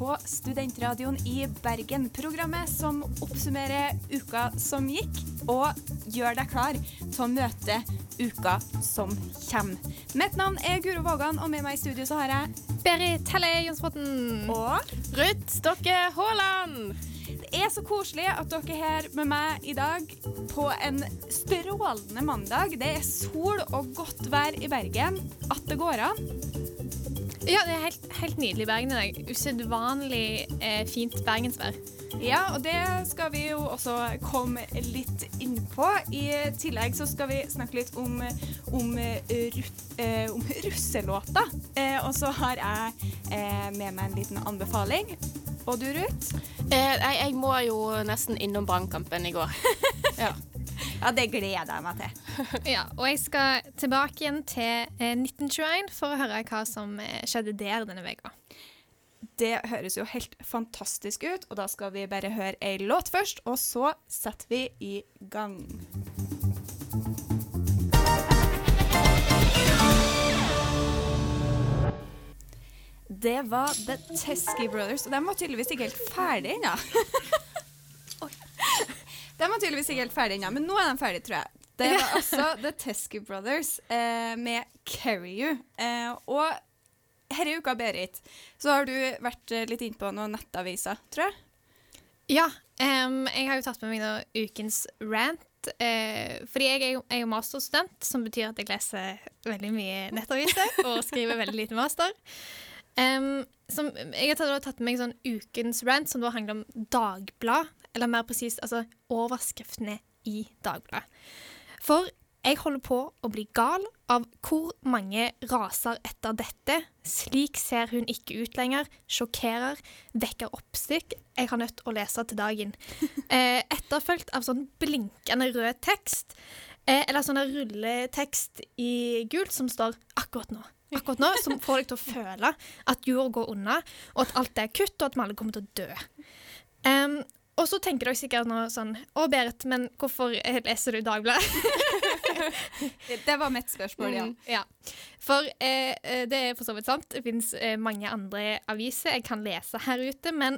på Studentradioen i Bergen. Programmet som oppsummerer uka som gikk, og gjør deg klar til å møte uka som kommer. Mitt navn er Guro Vågan, og med meg i studio så har jeg Berit Helle Jonsbotn. Og Ruth Stokke Haaland. det er så koselig at dere er her med meg i dag på en strålende mandag. Det er sol og godt vær i Bergen. At det går an. Ja, det er helt, helt nydelig i Bergen i dag. Usedvanlig eh, fint bergensvær. Ja, og det skal vi jo også komme litt inn på. I tillegg så skal vi snakke litt om, om, rut, eh, om russelåta. Eh, og så har jeg eh, med meg en liten anbefaling. Og du, Ruth? Eh, jeg, jeg må jo nesten innom Brannkampen i går. ja. Ja, det gleder jeg meg til. Ja, og jeg skal tilbake igjen til eh, 1921 for å høre hva som eh, skjedde der denne uka. Det høres jo helt fantastisk ut, og da skal vi bare høre ei låt først, og så setter vi i gang. Det var The Tesky Brothers, og de var tydeligvis ikke helt ferdige ennå. De var tydeligvis ikke helt ferdige ennå, men nå er de ferdige, tror jeg. Det var altså The Teskey Brothers eh, med 'Carry You'. Eh, og denne uka, Berit, så har du vært eh, litt inn på noen nettaviser, tror jeg. Ja, Um, jeg har jo tatt med meg noen ukens rant. Uh, fordi jeg er jo, er jo masterstudent, som betyr at jeg leser veldig mye nettaviser og skriver veldig lite master. Um, som, jeg har tatt med meg sånn ukens rant, som da handler om Dagblad, eller mer presist altså overskriftene i Dagbladet. For jeg holder på å bli gal av hvor mange raser etter dette. Slik ser hun ikke ut lenger. Sjokkerer. Vekker oppstykk. Jeg har nødt å lese til dagen. Eh, etterfulgt av sånn blinkende rød tekst. Eh, eller sånn rulletekst i gult som står 'akkurat nå'. Akkurat nå, Som får deg til å føle at jorda går unna, og at alt er kutt, og at vi alle kommer til å dø. Em, og så tenker dere sikkert nå sånn Å, Berit, men hvorfor leser du Dagbladet? Det var mitt spørsmål, ja. Mm, ja. For eh, eh, det er for så vidt sant. Det finnes eh, mange andre aviser jeg kan lese her ute. Men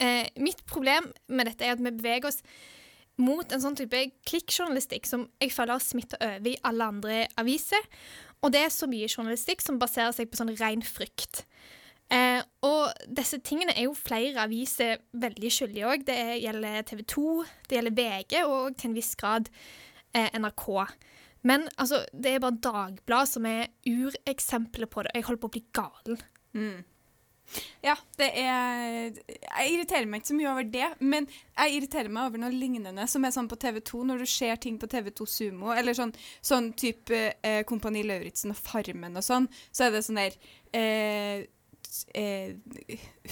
eh, mitt problem med dette er at vi beveger oss mot en sånn type klikkjournalistikk som jeg føler har smitta over i alle andre aviser. Og det er så mye journalistikk som baserer seg på sånn ren frykt. Eh, og disse tingene er jo flere aviser veldig skyldige òg. Det er- gjelder TV 2, det gjelder VG og til en viss grad eh, NRK. Men altså, det er bare Dagbladet som er ureksempelet på det. Jeg holder på å bli galen. Ja, det er Jeg irriterer meg ikke så mye over det, men jeg irriterer meg over noe lignende som er sånn på TV2, når du ser ting på TV2 Sumo, eller sånn, sånn type eh, Kompani Lauritzen og Farmen og sånn, så er det sånn der eh, eh,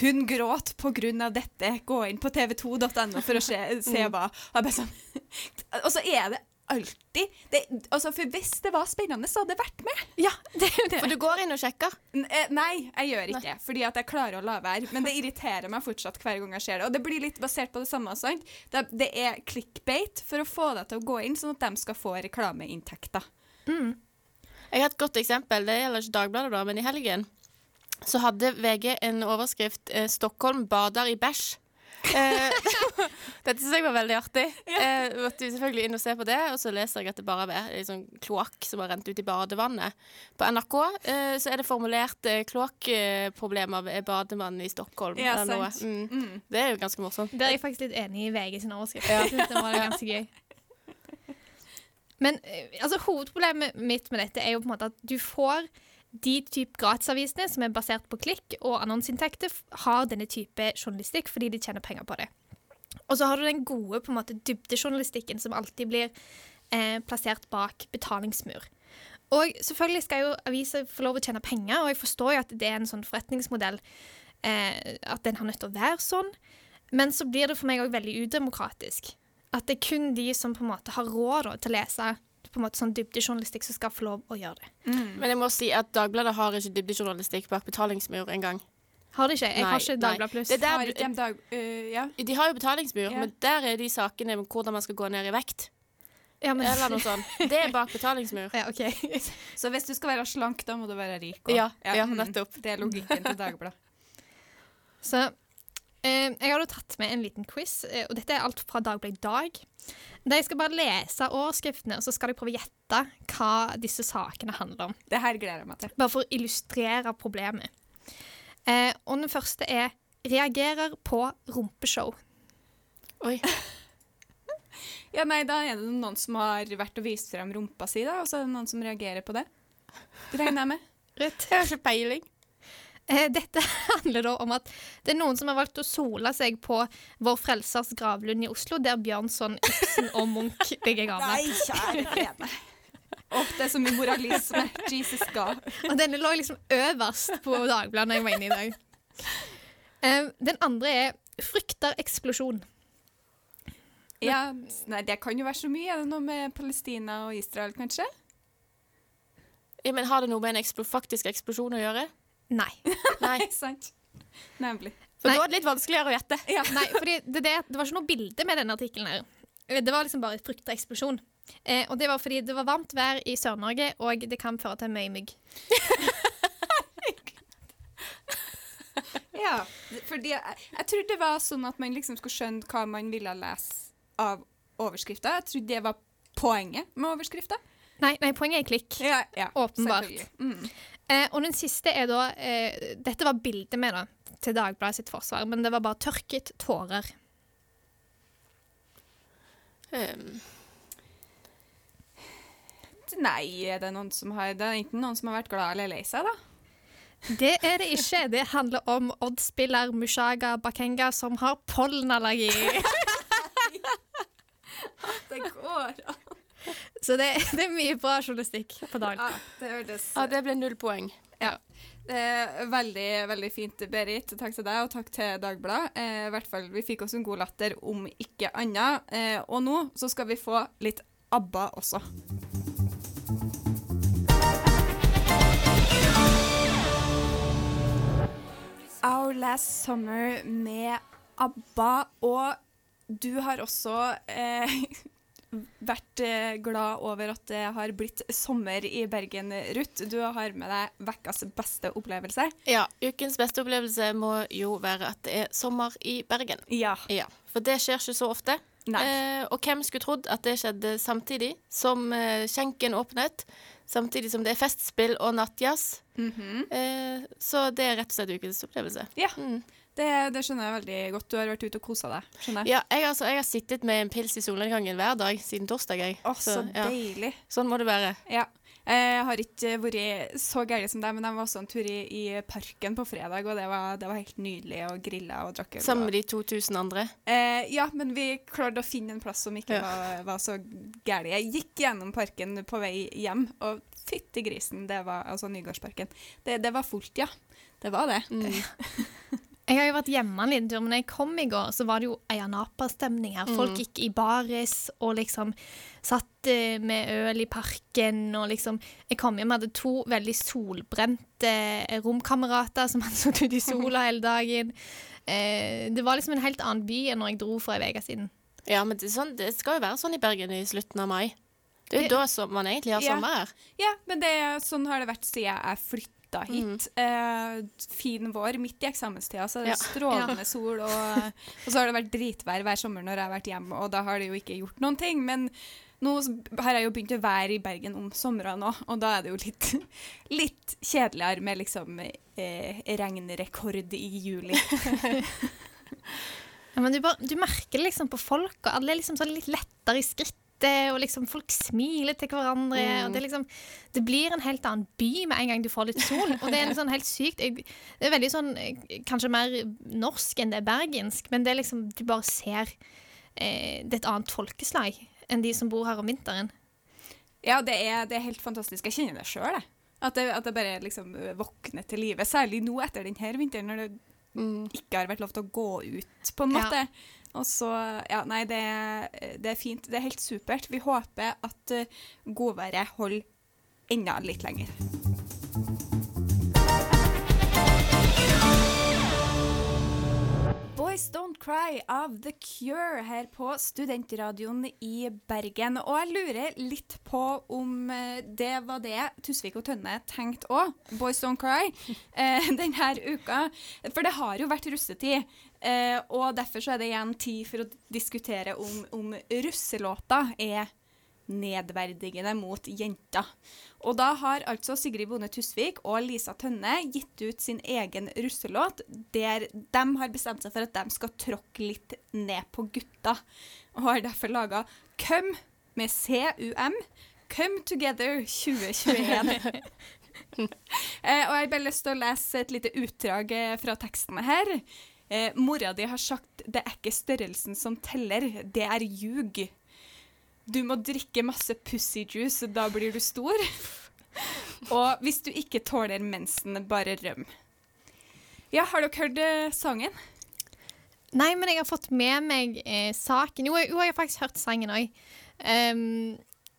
Hun gråt på grunn av dette. Gå inn på tv2.no for å se, se hva. Og, bare sånn, og så er det alltid det, altså For hvis det var spennende, så hadde jeg vært med. Ja, det er jo det. For du går inn og sjekker. N eh, nei, jeg gjør ikke det, fordi at jeg klarer å la være. Men det irriterer meg fortsatt hver gang jeg ser det. Og det blir litt basert på det samme. sant? Det, det er clickbait for å få deg til å gå inn, sånn at de skal få reklameinntekter. Jeg har et godt eksempel. Det gjelder ikke Dagbladet, da, men i helgen så hadde VG en overskrift eh, 'Stockholm bader i bæsj'. Eh, dette syns jeg var veldig artig. Eh, måtte jo selvfølgelig inn og se på det, og så leser jeg at det bare er en sånn kloakk som har rent ut i badevannet. På NRK eh, så er det formulert eh, kloakkproblemer ved badevann i Stockholm. Ja, sant. Mm. Det er jo ganske morsomt. Der er jeg faktisk litt enig i VG sin overskrift. Ja. det var ganske gøy. Men altså, hovedproblemet mitt med dette er jo på en måte at du får de type gratisavisene som er basert på klikk og annonseinntekter, har denne type journalistikk fordi de tjener penger på det. Og så har du den gode på en måte dybdejournalistikken som alltid blir eh, plassert bak betalingsmur. Og selvfølgelig skal jo aviser få lov å tjene penger, og jeg forstår jo at det er en sånn forretningsmodell eh, at den har nødt til å være sånn. Men så blir det for meg òg veldig udemokratisk. At det er kun de som på en måte har råd til å lese på en måte sånn dybdejournalistikk, som skal få lov å gjøre det. Men jeg må si at Dagbladet har ikke dybdejournalistikk bak betalingsmur engang. Har de ikke? Jeg har ikke nei. Dagbladet Pluss. Det der- Har de dag... uh, ja. De har jo betalingsmur, Ja. men der er de sakene om hvordan man skal gå ned i vekt. Ja, men Eller noe sånt. Det er bak betalingsmur. Ja, okay. Så hvis du skal være slank, da må du være rik. Ja, ja, mm, nettopp. Det er logikken til Dagbladet. Så jeg har tatt med en liten quiz, eh, og dette er alt fra Dagbladet dag. Jeg skal bare lese overskriftene, og så skal jeg prøve å gjette hva disse sakene handler om. Det her gleder jeg meg til. Bare for å illustrere problemet. Eh, og den første er 'reagerer på rumpeshow'. Oi. Ja, nei, Da er det noen som har vært og vist frem rumpa si, da, og så er det noen som reagerer på det. Det regner jeg med. Rett. Jeg har ikke peiling. Eh, dette handler da om at det er noen som har valgt å sole seg på Vår Frelsers gravlund i Oslo, der Bjørnson, Ibsen og Munch ligger gamle. kjære vene. Åh, det er så mye moralisme. Jesus God. Og denne lå liksom øverst på Dagbladet når jeg var inne i dag. Eh, den andre er 'frykter eksplosjon'. Ja, nei, det kan jo være så mye. Er det noe med Palestina og Israel, kanskje? Ja, men Har det noe med en eksplo faktisk eksplosjon å gjøre? Nei. Nei. Sant? Nemlig. For Nei. da er det litt vanskeligere å gjette. Ja. Nei, fordi det, det, det var ikke noe bilde med denne artikkelen her. Det var liksom bare 'frykter eksplosjon'. Eh, og det var fordi det var varmt vær i Sør-Norge, og det kan føre til mye mygg. Ja, fordi jeg, jeg trodde det var sånn at man liksom skulle skjønne hva man ville lese av overskrifta. Jeg trodde det var poenget med overskrifta. Nei, nei poenget er klikk. Ja, ja, Åpenbart. selvfølgelig. Mm. Eh, og den siste er da eh, Dette var bildet med da, til Dagbladet sitt forsvar, men det var bare tørket tårer. Um, Nei, er det noen som har Det er enten noen som har vært glad eller lei seg, da. Det er det ikke. Det handler om Odd-spiller Mushaga Bakenga som har pollenallergi. Det går an. Så det, det er mye bra journalistikk på dagen. Ja, det hørtes ja, det ble null poeng. Ja. Det er veldig, veldig fint, Berit. Takk til deg, og takk til Dagbladet. Eh, i hvert fall, Vi fikk oss en god latter, om ikke annet. Eh, og nå så skal vi få litt ABBA også. Our Last Summer med ABBA. Og du har også eh, vært eh, glad over at det har blitt sommer i Bergen, Ruth. Du har med deg vekkas beste opplevelse. Ja, Ukens beste opplevelse må jo være at det er sommer i Bergen. Ja. Ja, For det skjer ikke så ofte. Eh, og hvem skulle trodd at det skjedde samtidig som eh, skjenken åpnet? Samtidig som det er festspill og nattjazz. Mhm. Eh, så det er rett og slett ukens opplevelse. Ja. Mm. Det, det skjønner jeg veldig godt. Du har vært ute og kosa deg. skjønner jeg. Ja, jeg, altså, jeg har sittet med en pils i solnedgangen hver dag siden torsdag. Jeg. Å, så ja. deilig. Sånn må det være. Ja. Jeg har ikke vært så gæren som deg, men jeg var også en tur i, i parken på fredag, og det var, det var helt nydelig. å grille og drakke. Sammen med de 2000 andre. Eh, ja, men vi klarte å finne en plass som ikke Ja. var, var så gæren. Jeg gikk gjennom parken på vei hjem, og fytti grisen, det var altså Nygårdsparken. Det, det var fullt, ja. Det var det. Mm. Jeg har jo vært hjemme en liten tur, men da jeg kom i går, så var det jo Ayanapa-stemning her. Folk Mm. gikk i baris og liksom satt eh, med øl i parken og liksom Jeg kom hjem og hadde to veldig solbrente eh, romkamerater som hadde sittet ute i sola hele dagen. Eh, det var liksom en helt annen by enn når jeg dro for ei uke siden. Ja, men det, sånn, det skal jo være sånn i Bergen i slutten av mai. Det er jo da som man egentlig har Ja. sommer her. Ja, men det, sånn har det vært siden jeg flytta hit. Eh, fin vår midt i eksamenstida, så er det Ja. strålende sol. Og, og så har det vært dritvær hver sommer når jeg har vært hjemme, og da har det jo ikke gjort noen ting. Men nå har jeg jo begynt å være i Bergen om somrene òg, og da er det jo litt, litt kjedeligere med liksom eh, regnrekord i juli. Ja, men du, bare, du merker det liksom på folk, og alle er liksom sånn litt lettere i skrittet, og liksom folk smiler til hverandre. Mm. og det, liksom, det blir en helt annen by med en gang du får litt sol. Og det er sånn helt sykt. Jeg, det er veldig sånn eh, Kanskje mer norsk enn det er bergensk, men det er liksom Du bare ser eh, Det er et annet folkeslag enn de som bor her om vinteren. Ja, det er, det er helt fantastisk. Jeg kjenner det sjøl, jeg. At det, at det bare liksom våkner til live. Særlig nå etter denne vinteren, når det Mm. ikke har vært lov til å gå ut, på en Ja. Og så Ja, nei, det, det er fint. Det er helt supert. Vi håper at uh, godværet holder enda litt lenger. Boys Don't Cry av The Cure her på Studentradioen i Bergen. Og jeg lurer litt på om eh, det var det Tusvik og Tønne tenkte òg, Boys Don't Cry, eh, denne uka. For det har jo vært russetid. Eh, og derfor så er det igjen tid for å diskutere om, om russelåta er nedverdigende mot jenter. Og da har altså Sigrid Bonde Tusvik og Lisa Tønne gitt ut sin egen russelåt, der de har bestemt seg for at de skal tråkke litt ned på gutta, og har derfor laga Come med CUM. Come Together 2021. eh, og jeg har bare lyst til å lese et lite utdrag eh, fra tekstene her. Eh, Mora di har sagt det er ikke størrelsen som teller, det er ljug. Du må drikke masse pussyjuice, da blir du stor. Og hvis du ikke tåler mensen, bare røm. Ja, har dere hørt eh, sangen? Nei, men jeg har fått med meg eh, saken. Jo, jeg, jo, jeg har faktisk hørt sangen òg.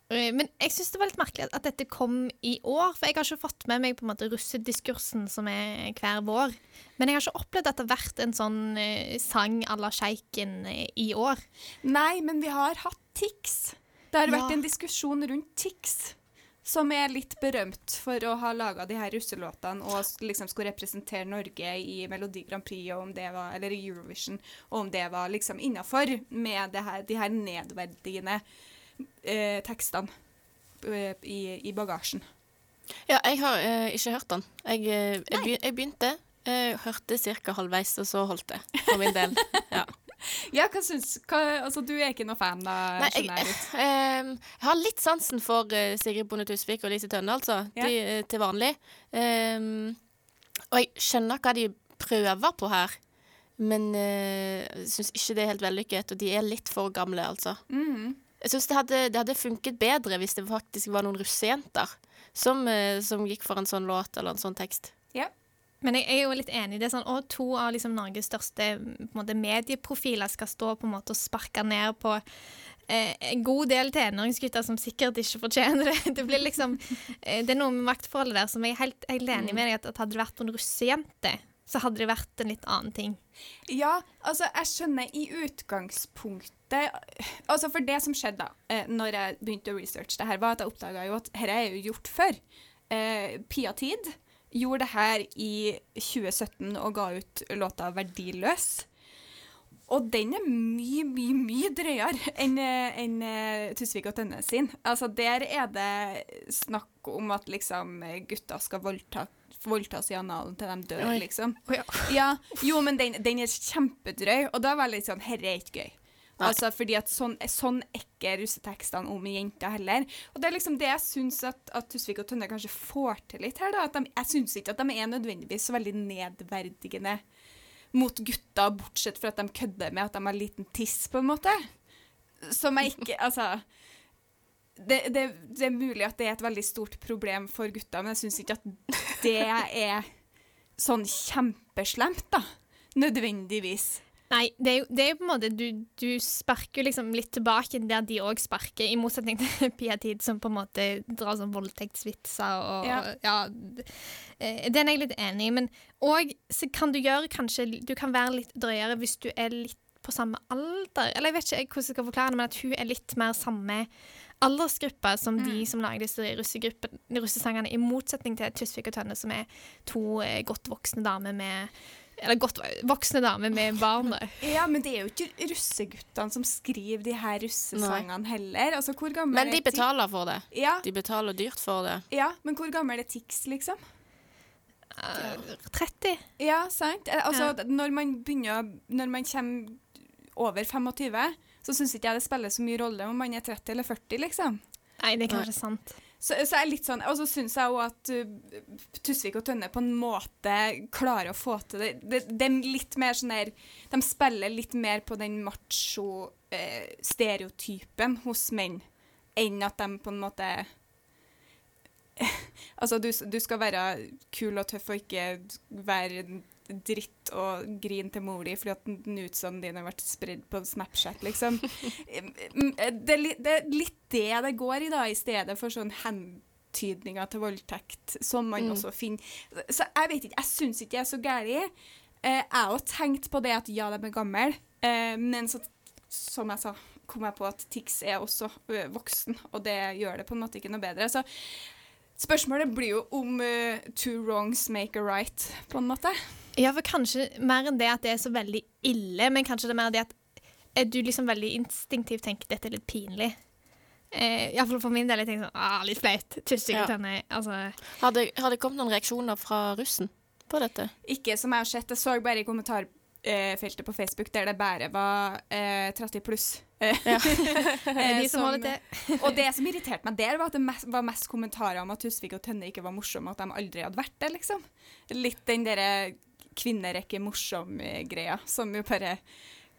Men jeg syns det var litt merkelig at dette kom i år. For jeg har ikke fått med meg på en måte russediskursen som er hver vår. Men jeg har ikke opplevd at det har vært en sånn eh, sang à la Sjeiken eh, i år. Nei, men vi har hatt Tix. Det har Ja. vært en diskusjon rundt Tix. Som er litt berømt for å ha laga de her russelåtene og liksom skulle representere Norge i Melodi Grand Prix og om det var, eller i Eurovision, og om det var liksom innafor med det her, de her nedverdigende eh, tekstene eh, i, i bagasjen. Ja, jeg har eh, ikke hørt den. Jeg, eh, jeg, begy- jeg begynte, eh, hørte ca. halvveis, og så holdt det. For min del. Ja. Ja, hva syns hva, Altså, du er ikke noe fan, da? Nei, jeg, jeg eh, jeg har litt sansen for eh, Sigrid Bonde Tusvik og Lise Tønne, altså. Ja. De, til vanlig. Eh, og jeg skjønner hva de prøver på her. Men eh, jeg syns ikke det er helt vellykket, og de er litt for gamle, altså. Mhm. Jeg syns det, det hadde funket bedre hvis det faktisk var noen russejenter som, eh, som gikk for en sånn låt eller en sånn tekst. Ja. Men jeg er jo litt enig. Det er sånn, og To av liksom Norges største måte, medieprofiler skal stå på en måte og sparke ned på eh, en god del tenåringsgutter som sikkert ikke fortjener det. Det blir liksom, eh, det er noe med maktforholdet der som jeg er helt, helt enig med deg at, at hadde det vært noen en russejente, så hadde det vært en litt annen ting. Ja, altså, jeg skjønner i utgangspunktet Altså, for det som skjedde da eh, når jeg begynte å researche det her, var at jeg oppdaga jo at dette er jo gjort før. Eh, Pia Tid gjorde det her i 2017 og ga ut låta 'Verdiløs'. Og den er mye, mye, mye drøyere enn en, enn, eh, Tusvik og Tønne sin. Altså, der er det snakk om at liksom gutta skal voldta, voldtas i analen til de dør, Oi. liksom. Ja, jo, men den, den er kjempedrøy, og da var det litt sånn Herre er ikke gøy. Nei. Altså, fordi at sånn, sånn er ikke russetekstene om jenter heller. Og det er liksom det jeg syns at, at Tusvik og Tønne kanskje får til litt her. da, at de, Jeg syns ikke at de er nødvendigvis så veldig nedverdigende mot gutter, bortsett fra at de kødder med at de har liten tiss, på en måte. Som jeg ikke Altså det, det, det er mulig at det er et veldig stort problem for gutter, men jeg syns ikke at det er sånn kjempeslemt, da. Nødvendigvis. Nei, det er jo, det er jo på en måte Du, du sparker jo liksom litt tilbake der de òg sparker, i motsetning til Pia Tid, som på en måte drar sånn voldtektsvitser og Ja. ja. eh, Den er jeg litt enig i, men òg så kan du gjøre kanskje Du kan være litt drøyere hvis du er litt på samme alder. Eller jeg vet ikke hvordan jeg skal forklare det, men at hun er litt mer samme aldersgruppe som de som lager disse russesangene, i motsetning til Tusvik og Tønne, som er to eh, godt voksne damer med Eller godt voksne damer med barn. da. Ja, men det er jo ikke russeguttene som skriver de her russesangene heller. Altså, hvor gammel Men de er betaler for det. Ja, De betaler dyrt for det. ja, men hvor gammel er Tix, liksom? Uh, 30? Ja, sant? Altså, ja. når man begynner Når man kommer over 25, så syns ikke jeg det spiller så mye rolle om man er 30 eller 40, liksom. Nei, det er kanskje sant. Så, så er litt sånn, Og så syns jeg òg at uh, Tusvik og Tønne på en måte klarer å få til det. Det, det er litt mer sånn der De spiller litt mer på den macho-stereotypen hos menn enn at de på en måte Altså, du, du skal være kul og tøff og ikke være dritt og grin til mor di fordi at nutsene dine har vært spredd på Snapchat, liksom. det, er det litt det det går i, da, i stedet for sånn hentydninger til voldtekt, som man Mm. også finner. Så jeg vet ikke, jeg syns ikke det er så gærent. Jeg har òg tenkt på det at ja, de er gamle, eh, men så, som jeg sa, kom jeg på at Tix er også voksen, og det gjør det på en måte ikke noe bedre. Så spørsmålet blir jo om uh, two wrongs make a right, på en måte. Ja, for kanskje mer enn det at det er så veldig ille, men kanskje det er mer det at er du liksom veldig instinktivt tenker dette er litt pinlig. Eh, Iallfall for min del. Jeg tenker sånn ah, litt flaut. Tussing Ja. ja. tenner. Altså, Har det, har det kommet noen reaksjoner fra russen på dette? Ikke som jeg har sett, jeg så bare i kommentarfeltet på Facebook der det bare var eh, 30 pluss. Eh, Ja. de som som-. Og det som irriterte meg der, var at det mest, var mest kommentarer om at Tusvik og Tønne ikke var morsomme, at de aldri hadde vært det, liksom. Litt den derre kvinnerekke morsom-greia, som jo bare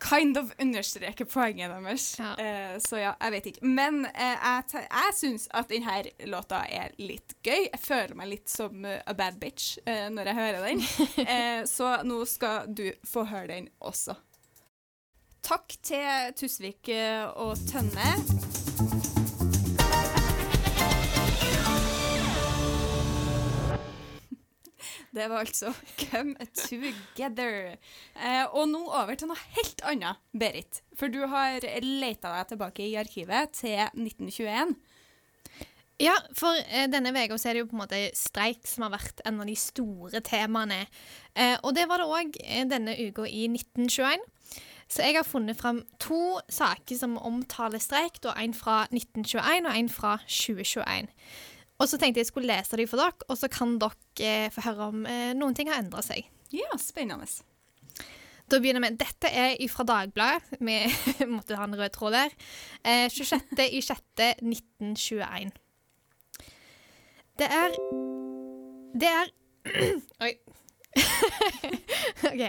kind of understreker poenget deres. Ja. Uh, så ja, jeg vet ikke. Men uh, jeg, jeg syns at denne låta er litt gøy. Jeg føler meg litt som uh, a bad bitch når jeg hører den. Så nå skal du få høre den også. Takk til Tusvik og Tønne. Det var altså Come Together. Eh, og nå over til noe helt annet, Berit. For du har leita deg tilbake i arkivet til 1921. Ja, for eh, denne uka er det jo på en måte streik som har vært en av de store temaene. Eh, og det var det òg eh, denne uka i 1921. Så jeg har funnet fram to saker som omtaler streik. Da en fra 1921 og en fra 2021. Og så tenkte jeg skulle lese dem for dere, og så kan dere eh, få høre om eh, noen ting har endra seg. Ja, spennende. Da begynner vi. Dette er fra Dagbladet. Vi måtte ha en rød tråd der. Eh, 26. i 6. 1921. Det er Det er Oi. OK.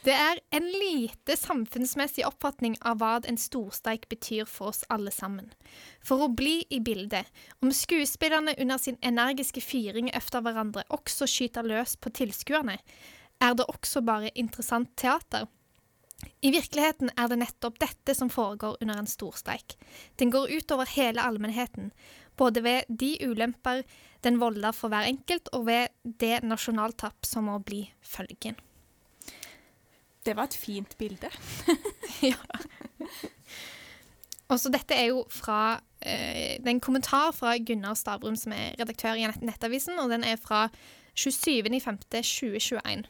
Det er en lite samfunnsmessig oppfatning av hva en storsteik betyr for oss alle sammen. For å bli i bildet, om skuespillerne under sin energiske fyring efter hverandre også skyter løs på tilskuerne, er det også bare interessant teater. I virkeligheten er det nettopp dette som foregår under en storstreik. Den går utover hele allmennheten, både ved de ulemper den volder for hver enkelt, og ved det nasjonaltapp som må bli følgen. Det var et fint bilde. Og så dette er jo fra eh, Det er en kommentar fra Gunnar Stavrum, som er redaktør i Nett Nettavisen, og den er fra 27.5.2021.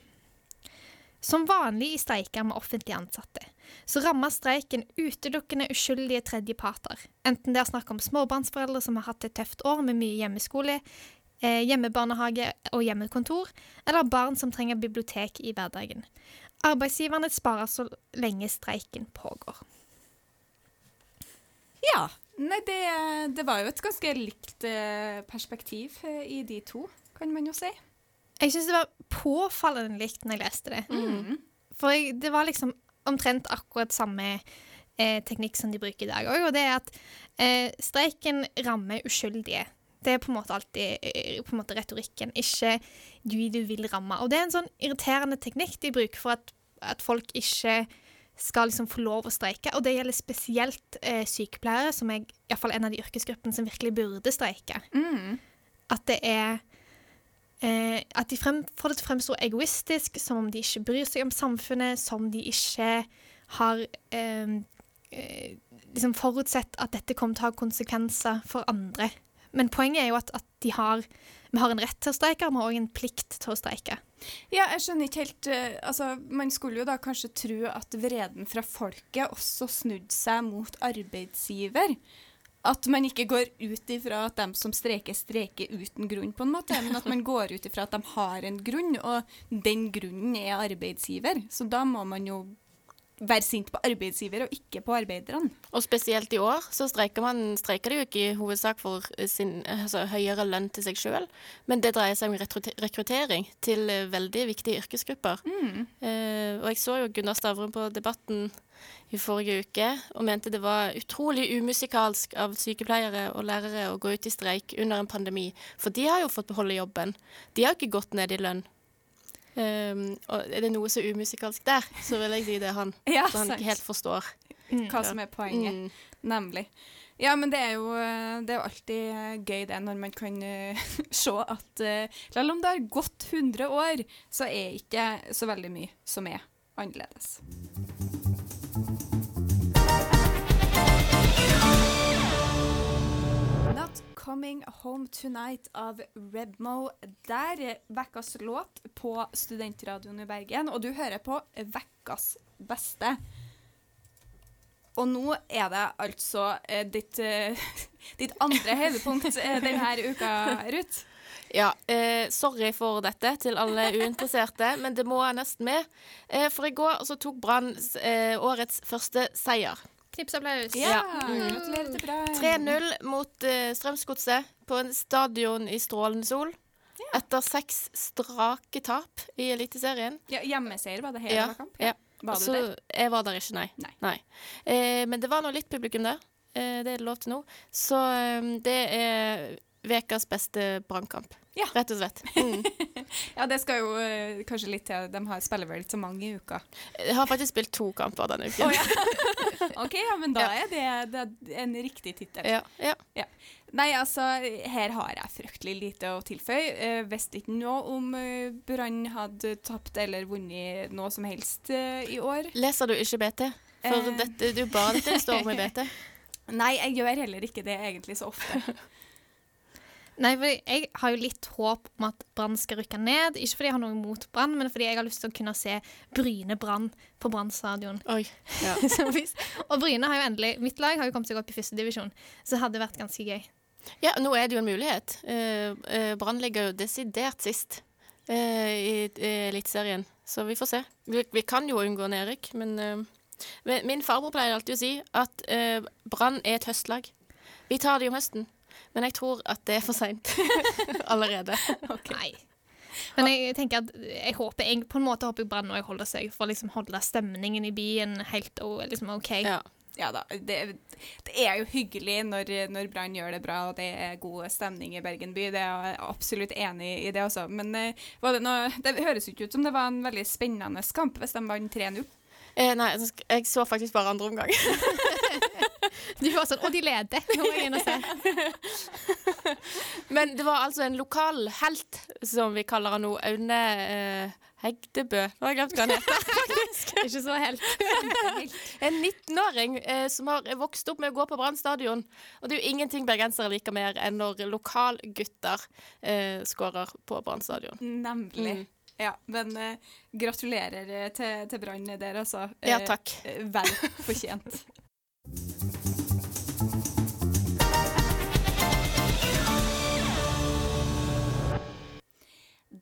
Som vanlig i streiker med offentlig ansatte, så rammer streiken utelukkende uskyldige tredjeparter. Enten det er snakk om småbarnsforeldre som har hatt et tøft år med mye hjemmeskole, eh, hjemmebarnehage og hjemmekontor, eller barn som trenger bibliotek i hverdagen. Arbeidsgiverne sparer så lenge streiken pågår. Ja. Nei, det, det var jo et ganske likt eh, perspektiv eh, i de to, kan man jo si. Jeg syns det var påfallende likt når jeg leste det. Mm. For jeg, det var liksom omtrent akkurat samme eh, teknikk som de bruker i dag òg, og det er at eh, streiken rammer uskyldige. Det er på en måte alltid eh, på en måte retorikken, ikke de du vil ramme. Og det er en sånn irriterende teknikk de bruker for at, at folk ikke skal liksom få lov å streike. Og det gjelder spesielt eh, sykepleiere, som er iallfall en av de yrkesgruppene som virkelig burde streike. Mm. At det er eh, At de frem, får det til å fremstå egoistisk, som om de ikke bryr seg om samfunnet, som de ikke har eh, eh, liksom forutsett at dette kommer til å ha konsekvenser for andre. Men poenget er jo at, at har, vi har en rett til å streike, og vi har òg en plikt til å streike. Ja, jeg skjønner ikke helt eh, Altså, Man skulle jo da kanskje tro at vreden fra folket også snudde seg mot arbeidsgiver. At man ikke går ut ifra at de som streiker, streiker uten grunn, på en måte, men at man går ut ifra at de har en grunn, og den grunnen er arbeidsgiver. Så da må man jo være sint på arbeidsgiver og ikke på arbeiderne. Og spesielt i år så streiker man streiker de jo ikke i hovedsak for sin altså, høyere lønn til seg sjøl, men det dreier seg om rekruttering til eh, veldig viktige yrkesgrupper. Eh, og jeg så jo Gunnar Stavrum på Debatten i forrige uke og mente det var utrolig umusikalsk av sykepleiere og lærere å gå ut i streik under en pandemi, for de har jo fått beholde jobben. De har ikke gått ned i lønn. Um, og er det noe så umusikalsk der, så vil jeg si det er han. Ja, Så han sant. ikke helt forstår. Hva som er poenget. Mm. Nemlig. Ja, men det er jo, eh, det er jo alltid eh, gøy det når man kan uh, se at uh, selv om det har gått 100 år, så er ikke så veldig mye som er annerledes. Coming Home Tonight av Rebmo Der vekkas låt på Studentradioen i Bergen, og du hører på Vekkas beste. Og nå er det altså eh, ditt, eh, ditt andre høydepunkt eh, denne uka, Ruth. Ja, eh, sorry for dette til alle uinteresserte, men det må jeg nesten med. Eh, for i går så tok Brann årets første seier. Knipsapplaus. Ja. Gratulerer til Brann. 3-0 mot uh, Strømsgodset på en stadion i strålende sol. Etter seks strake tap i Eliteserien. Ja, hjemmeseier var det hele Ja, kamp? ja. Var du Så der? jeg var der ikke, nei. Nei. Eh, men det var nå litt publikum der. Eh, det er det lov til nå. Så um, det er ukas beste brannkamp. Ja. Rett og slett. Mm. Ja, det skal jo eh, kanskje litt til. De har spiller vel ikke så mange i uka. Jeg har faktisk spilt to kamper denne uken. Ja. OK, ja, men da er det, det er en riktig tittel. ja, ja. Nei, altså, her har jeg fryktelig lite å tilføye. Uh, visste ikke noe om uh, Brann hadde tapt eller vunnet noe som helst eh, i år. Leser du ikke BT? For Eh. dette, det er jo bare dette det står om i BT. Nei, jeg gjør heller ikke det egentlig så ofte. Nei, for jeg har jo litt håp om at Brann skal rykke ned. Ikke fordi jeg har noe imot Brann, men fordi jeg har lyst til å kunne se Bryne Brann på Brann stadion. Ja. Og Bryne har jo endelig Mitt lag har jo kommet seg opp i første divisjon, så det hadde vært ganske gøy. ja, nå er det jo en mulighet. Uh, Brann ligger jo desidert sist uh, i Eliteserien, så vi får se. Vi, vi kan jo unngå nedrykk, men uh, Min farbror pleier alltid å si at Brann er et høstlag. Vi tar det om høsten, men jeg tror at det er for seint allerede. Nei. Men jeg tenker at jeg håper jeg, på en måte håper jeg Brann òg holder seg for å liksom holde stemningen i byen helt liksom OK. Ja. Ja da, det, det er jo hyggelig når, når Brann gjør det bra og det er god stemning i Bergen by. Det er jeg absolutt enig i det også. Men eh, var det, noe, det høres ikke ut som det var en veldig spennende kamp hvis de vant 3-0. Eh, nei, jeg så faktisk bare andre omgang. Du var sånn Å, de leder! Nå må jeg inn og se. Men det var altså en lokal helt, som vi kaller han nå, Aune eh, Hegdebø. Nå har jeg glemt hva han heter. Ikke så helt. En 19-åring eh, som har vokst opp med å gå på Brann stadion. Og det er jo ingenting bergensere liker mer enn når lokalgutter eh, skårer på Brann stadion. Nemlig. Mm. Ja, men eh, gratulerer eh, til, til Brann der, altså. Ja, Eh, takk. eh, Vel fortjent.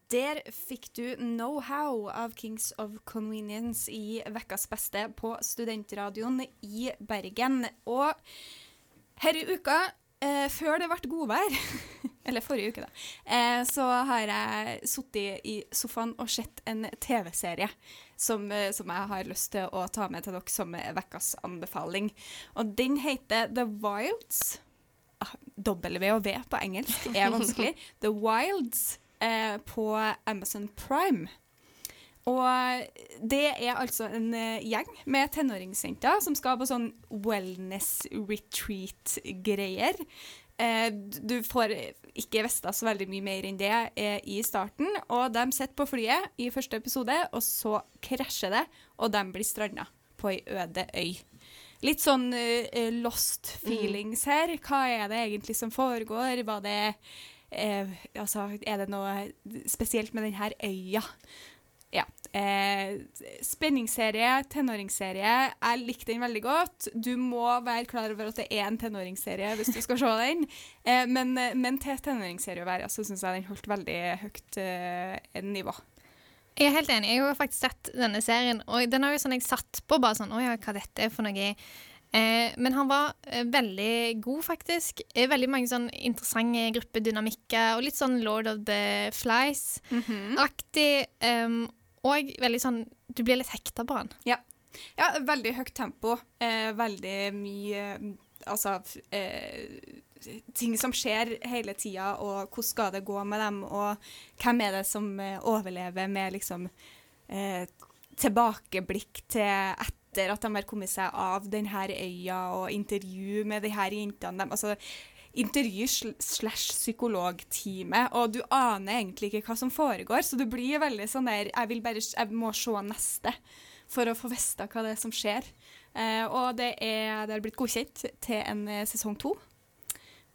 Der fikk du Know How av Kings of Convenience i Vekkas beste på Studentradioen i Bergen. Og her i uka, eh, før det ble godvær, eller forrige uke, da, eh, så har jeg sittet i sofaen og sett en TV-serie som, eh, som jeg har lyst til å ta med til dere som Vekkas anbefaling. Og den heter The Wilds. Ah, W og V på engelsk er vanskelig. The Wilds eh, på Amazon Prime. Og det er altså en eh, gjeng med tenåringsjenter som skal på sånn wellness retreat-greier. Eh, du får ikke vite så veldig mye mer enn det eh, i starten. Og de sitter på flyet i første episode, og så krasjer det, og de blir stranda på ei øde øy. Litt sånn eh, lost feelings her. Hva er det egentlig som foregår? Var det eh, Altså, er det noe spesielt med denne øya? Ja. Eh, spenningsserie, tenåringsserie. Jeg likte den veldig godt. Du må være klar over at det er en tenåringsserie hvis du skal se den. Eh, men, men til tenåringsserie å være, så syns jeg den holdt veldig høyt eh, nivå. Jeg er helt enig. Jeg har faktisk sett denne serien, og den har jo sånn jeg satt på bare sånn Å ja, hva dette er for noe? Eh, men han var eh, veldig god, faktisk. Eh, veldig mange sånn interessante gruppedynamikker, og litt sånn Lord of the Flies-aktig. em, og veldig sånn Du blir litt hekta på han. Ja, veldig høyt tempo. Eh, veldig mye mm, Altså eh, Ting som skjer hele tida, og hvordan skal det gå med dem, og hvem er det som eh, overlever med liksom eh, tilbakeblikk til etter at de har kommet seg av denne øya, og intervju med de her jentene. Altså, intervju sl- slash psykologtime, og du aner egentlig ikke hva som foregår, så du blir veldig sånn der Jeg vil bare Jeg må se neste for å få vite hva det er som skjer. Eh, og det er blitt godkjent til en eh, sesong to.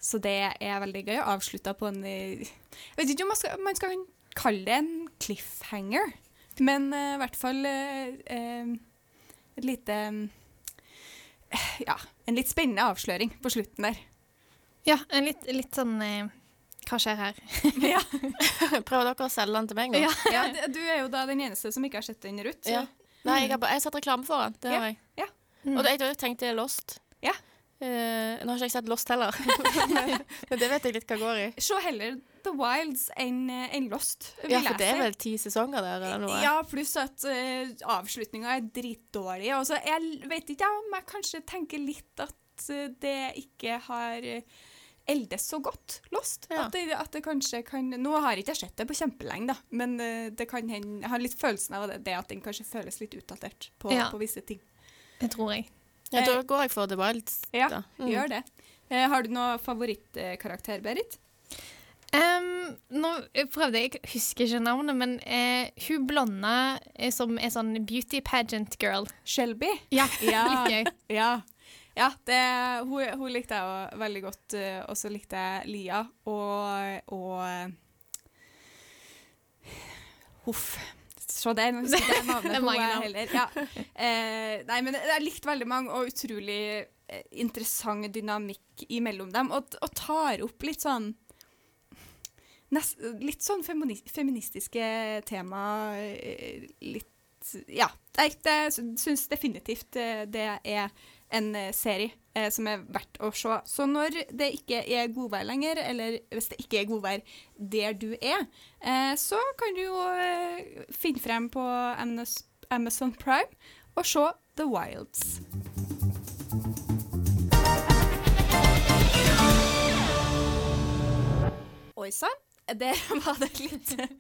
Så det er veldig gøy. Avslutta på en eh, Jeg vet ikke om man skal, man skal kalle det en cliffhanger, men eh, i hvert fall eh, eh, et lite eh, Ja, en litt spennende avsløring på slutten der. Ja, en litt, litt sånn eh, Hva skjer her? ja. Prøver dere å selge den til meg nå? Ja. ja, du er jo da den eneste som ikke har sett den, Ruth. Ja. Nei, jeg har, bare, jeg har sett reklame for den. Det har jeg. Ja. Mm. Og det, jeg tenkte Lost. Eh, nå har ikke jeg sett Lost heller, men, men det vet jeg litt hva går i. Se heller The Wilds enn en Lost. vil Ja, for det er vel ti sesonger der, eller noe? Ja, pluss at uh, avslutninga er dritdårlig. Også, jeg vet ikke om jeg kanskje tenker litt at eh, det ikke har uh, eldes så godt, Lost. Ja. At, det, at det kanskje kan Nå har jeg ikke sett det på kjempelenge, da, men eh, det kan hende Jeg har litt følelsen av det, det at den kanskje føles litt utdatert på, Ja. på visse ting. Det tror jeg. Ja, da går jeg for The Wilds. Ja. Mm. Gjør det. Eh, har du noe favorittkarakter, Berit? Um, nå prøvde jeg, jeg husker ikke navnet, men uh, hun blonde eh, som er sånn beauty pageant girl. Shelby? Ja, Ja. gøy. Ja. ja det, hun, hun likte jeg veldig godt. eh, Og så likte jeg Lia og, og eh, Huff. Se der, nå husker jeg navnet Det er på mange henne heller. Ja. Eh, nei, men jeg likte veldig mange, og utrolig eh, interessant dynamikk imellom dem. Og, og tar opp litt sånn nest, Litt sånn feministiske tema. eh, Litt Ja. Jeg, syns definitivt eh, det er en serie eh, som er verdt å se. Så når det ikke er godvær lenger, eller hvis det ikke er godvær der du er, eh, så kan du jo eh, finne frem på Amaz- Amazon Prime og se The Wilds. Oi sann. Der var det litt en,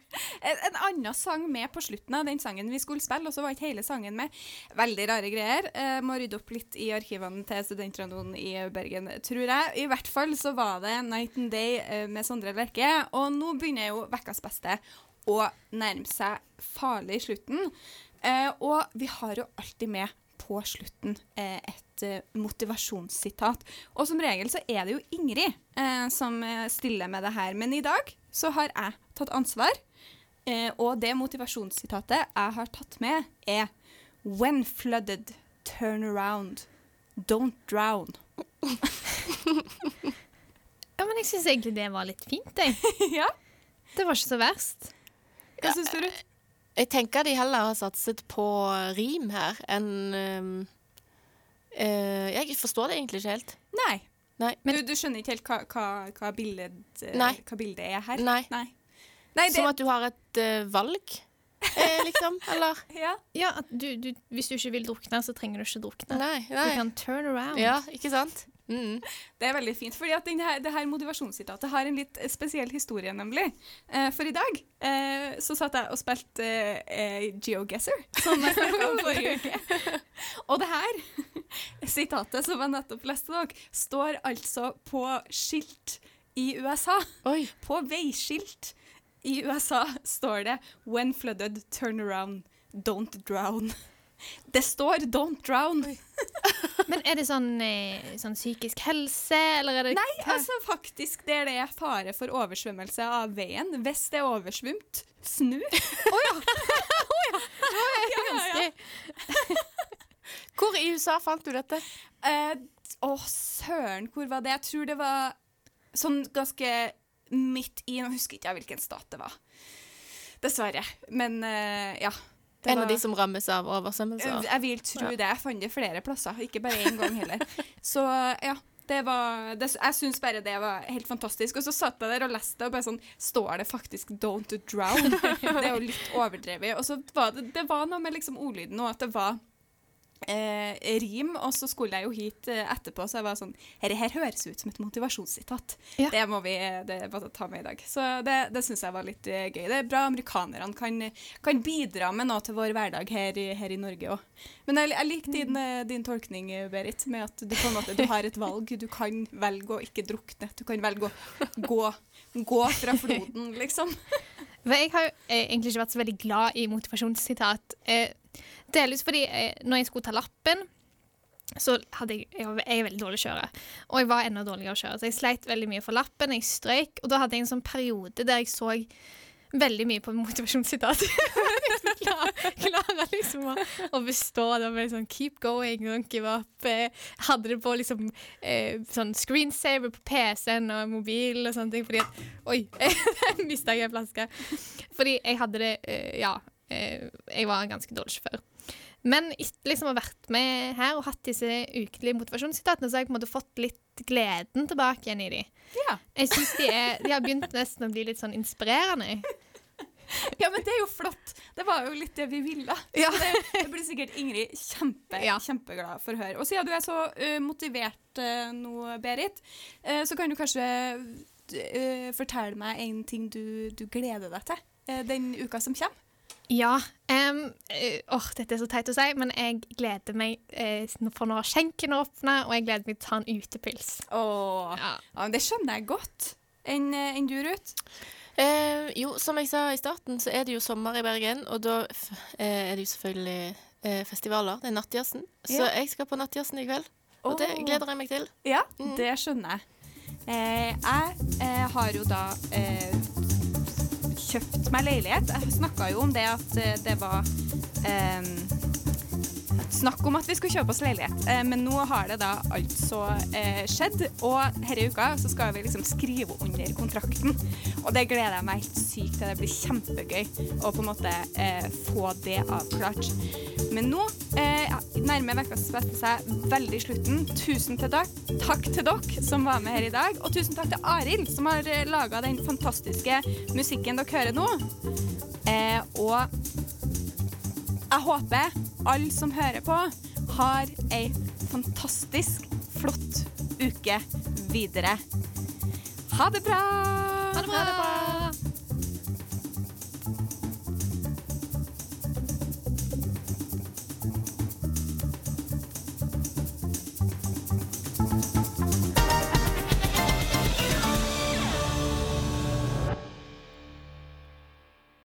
en annen sang med på slutten av den sangen vi skulle spille, og så var ikke hele sangen med. Veldig rare greier. Eh, må rydde opp litt i arkivene til Studentradioen i Bergen, tror jeg. I hvert fall så var det Night and Day eh, med Sondre Lerche, og nå begynner jo Vekkas beste å nærme seg farlig slutten. Eh, og vi har jo alltid med på slutten eh, et eh, motivasjonssitat. Og som regel så er det jo Ingrid eh, som stiller med det her, men i dag så har jeg tatt ansvar. Eh, og det motivasjonssitatet jeg har tatt med, er When flooded, turn around. Don't drown. Ja, men jeg syns egentlig det var litt fint, jeg. ja, Det var ikke så verst. hva syns du, Ruth? Jeg tenker de heller har satset på rim her enn um, uh, Jeg forstår det egentlig ikke helt. Nei. Nei. du, du skjønner ikke helt hva, hva, hva, bildet, eh, Nei. hva bildet er her? Nei. Nei, Nei det, Som at du har et uh, valg, eh, liksom. Eller ja. Ja, at du, du, Hvis du ikke vil drukne, så trenger du ikke drukne. Nei. Du kan turn around. Ja, ikke sant? Mm. Det er veldig fint, fordi at denne, det her motivasjonssitatet har en litt spesiell historie, nemlig. Eh, for i dag eh, så satt jeg og spilte eh, GeoGuessr, som jeg snakket om forrige uke. Og det her sitatet som jeg nettopp leste dere, står altså på skilt i USA. Oi. På veiskilt i USA står det 'When flooded, turn around, don't drown'. Det står 'don't drown'. Men er det sånn, eh, sånn psykisk helse, eller er det Nei, altså faktisk det er fare for oversvømmelse av veien. Hvis det er oversvømt, snu. ganske Hvor i USA fant du dette? Eh, Å, søren, hvor var det? Jeg tror det var sånn ganske midt i Nå husker ikke jeg hvilken stat det var. Dessverre. Men uh, ja. det En var- av de som rammes av oversvømmelser? Jeg vil tro Ja. det. Jeg fant det flere plasser, ikke bare én gang heller. Så ja. Det var, det, jeg syns bare det var helt fantastisk. Og så satt jeg der og leste, og bare sånn Står det faktisk 'don't drown'? Det er jo litt overdrevet. Og så var det, det var noe med liksom ordlyden og at det var eh, rim, og så skulle jeg jo hit eh, etterpå, så jeg var sånn Dette her høres ut som et motivasjonssitat. Ja. Det må vi det ta med i dag. Så det, det syns jeg var litt eh, gøy. Det er bra amerikanerne kan, kan bidra med noe til vår hverdag her her i Norge òg. Men jeg, jeg liker din, eh, din tolkning, Berit, med at du på en måte du har et valg. Du kan velge å ikke drukne. Du kan velge å gå, gå fra floden, liksom. Jeg har eh, egentlig ikke vært så veldig glad i motivasjonssitat. Eh, delvis fordi eh, når jeg skulle ta lappen, så hadde jeg Jeg, jeg veldig dårlig å kjøre. Og jeg var enda dårligere å kjøre, så jeg sleit veldig mye for lappen. Jeg strøyk, og da hadde jeg en sånn periode der jeg så veldig mye på motivasjonssitat. Jeg klar- Klarer liksom å, å bestå. Det var sånn keep going, don't give up. Eh, hadde det på liksom eh, sånn screensaver på PC-en og mobilen og sånne ting, fordi at Oi, mista jeg en flaske. Fordi jeg hadde det eh, Ja, eh, jeg var en ganske dårlig sjåfør. Men etter liksom å ha vært med her og hatt disse ukelige motivasjonssitatene, så har jeg på en måte fått litt gleden tilbake igjen i de. Ja. Jeg synes de, de har begynt nesten å bli litt sånn inspirerende. Ja, men det er jo flott. Det var jo litt det vi ville. Ja. Så det, det blir sikkert Ingrid kjempe, Ja. kjempeglad for å høre. Og siden du er så uh, motivert uh, nå, Berit, uh, så kan du kanskje fortelle meg en ting du, du gleder deg til den uka som kommer. Ja. Um, oh, dette er så teit å si, men jeg gleder meg eh, for når skjenken åpner, og jeg gleder meg til å ta en utepils. Oh. Ja. Ja, det skjønner jeg godt. Enn en du, Ruth? Eh, jo, som jeg sa i starten, så er det jo sommer i Bergen, og da eh, er det jo selvfølgelig eh, festivaler. Det er Nattjazzen. Så Ja. jeg skal på Nattjazzen i kveld, og det gleder jeg meg til. Ja, Mm. det skjønner jeg. Eh, jeg eh, har jo da eh, kjøpt meg leilighet. Jeg snakka jo om det at eh, det var eh, snakk om at vi skulle kjøpe oss leilighet, eh, men nå har det da altså eh, skjedd. Og denne uka så skal vi liksom skrive under kontrakten, og det gleder jeg meg helt sykt til. Det blir kjempegøy å på en måte eh, få det avklart. Men nå eh, nærmer uka beste seg veldig slutten. Tusen til dere. Takk til dere som var med her i dag, og tusen takk til Arild som har laga den fantastiske musikken dere hører nå. Eh, og jeg håper alle som hører på, har ei fantastisk flott uke videre. Ha det bra! Ha det bra!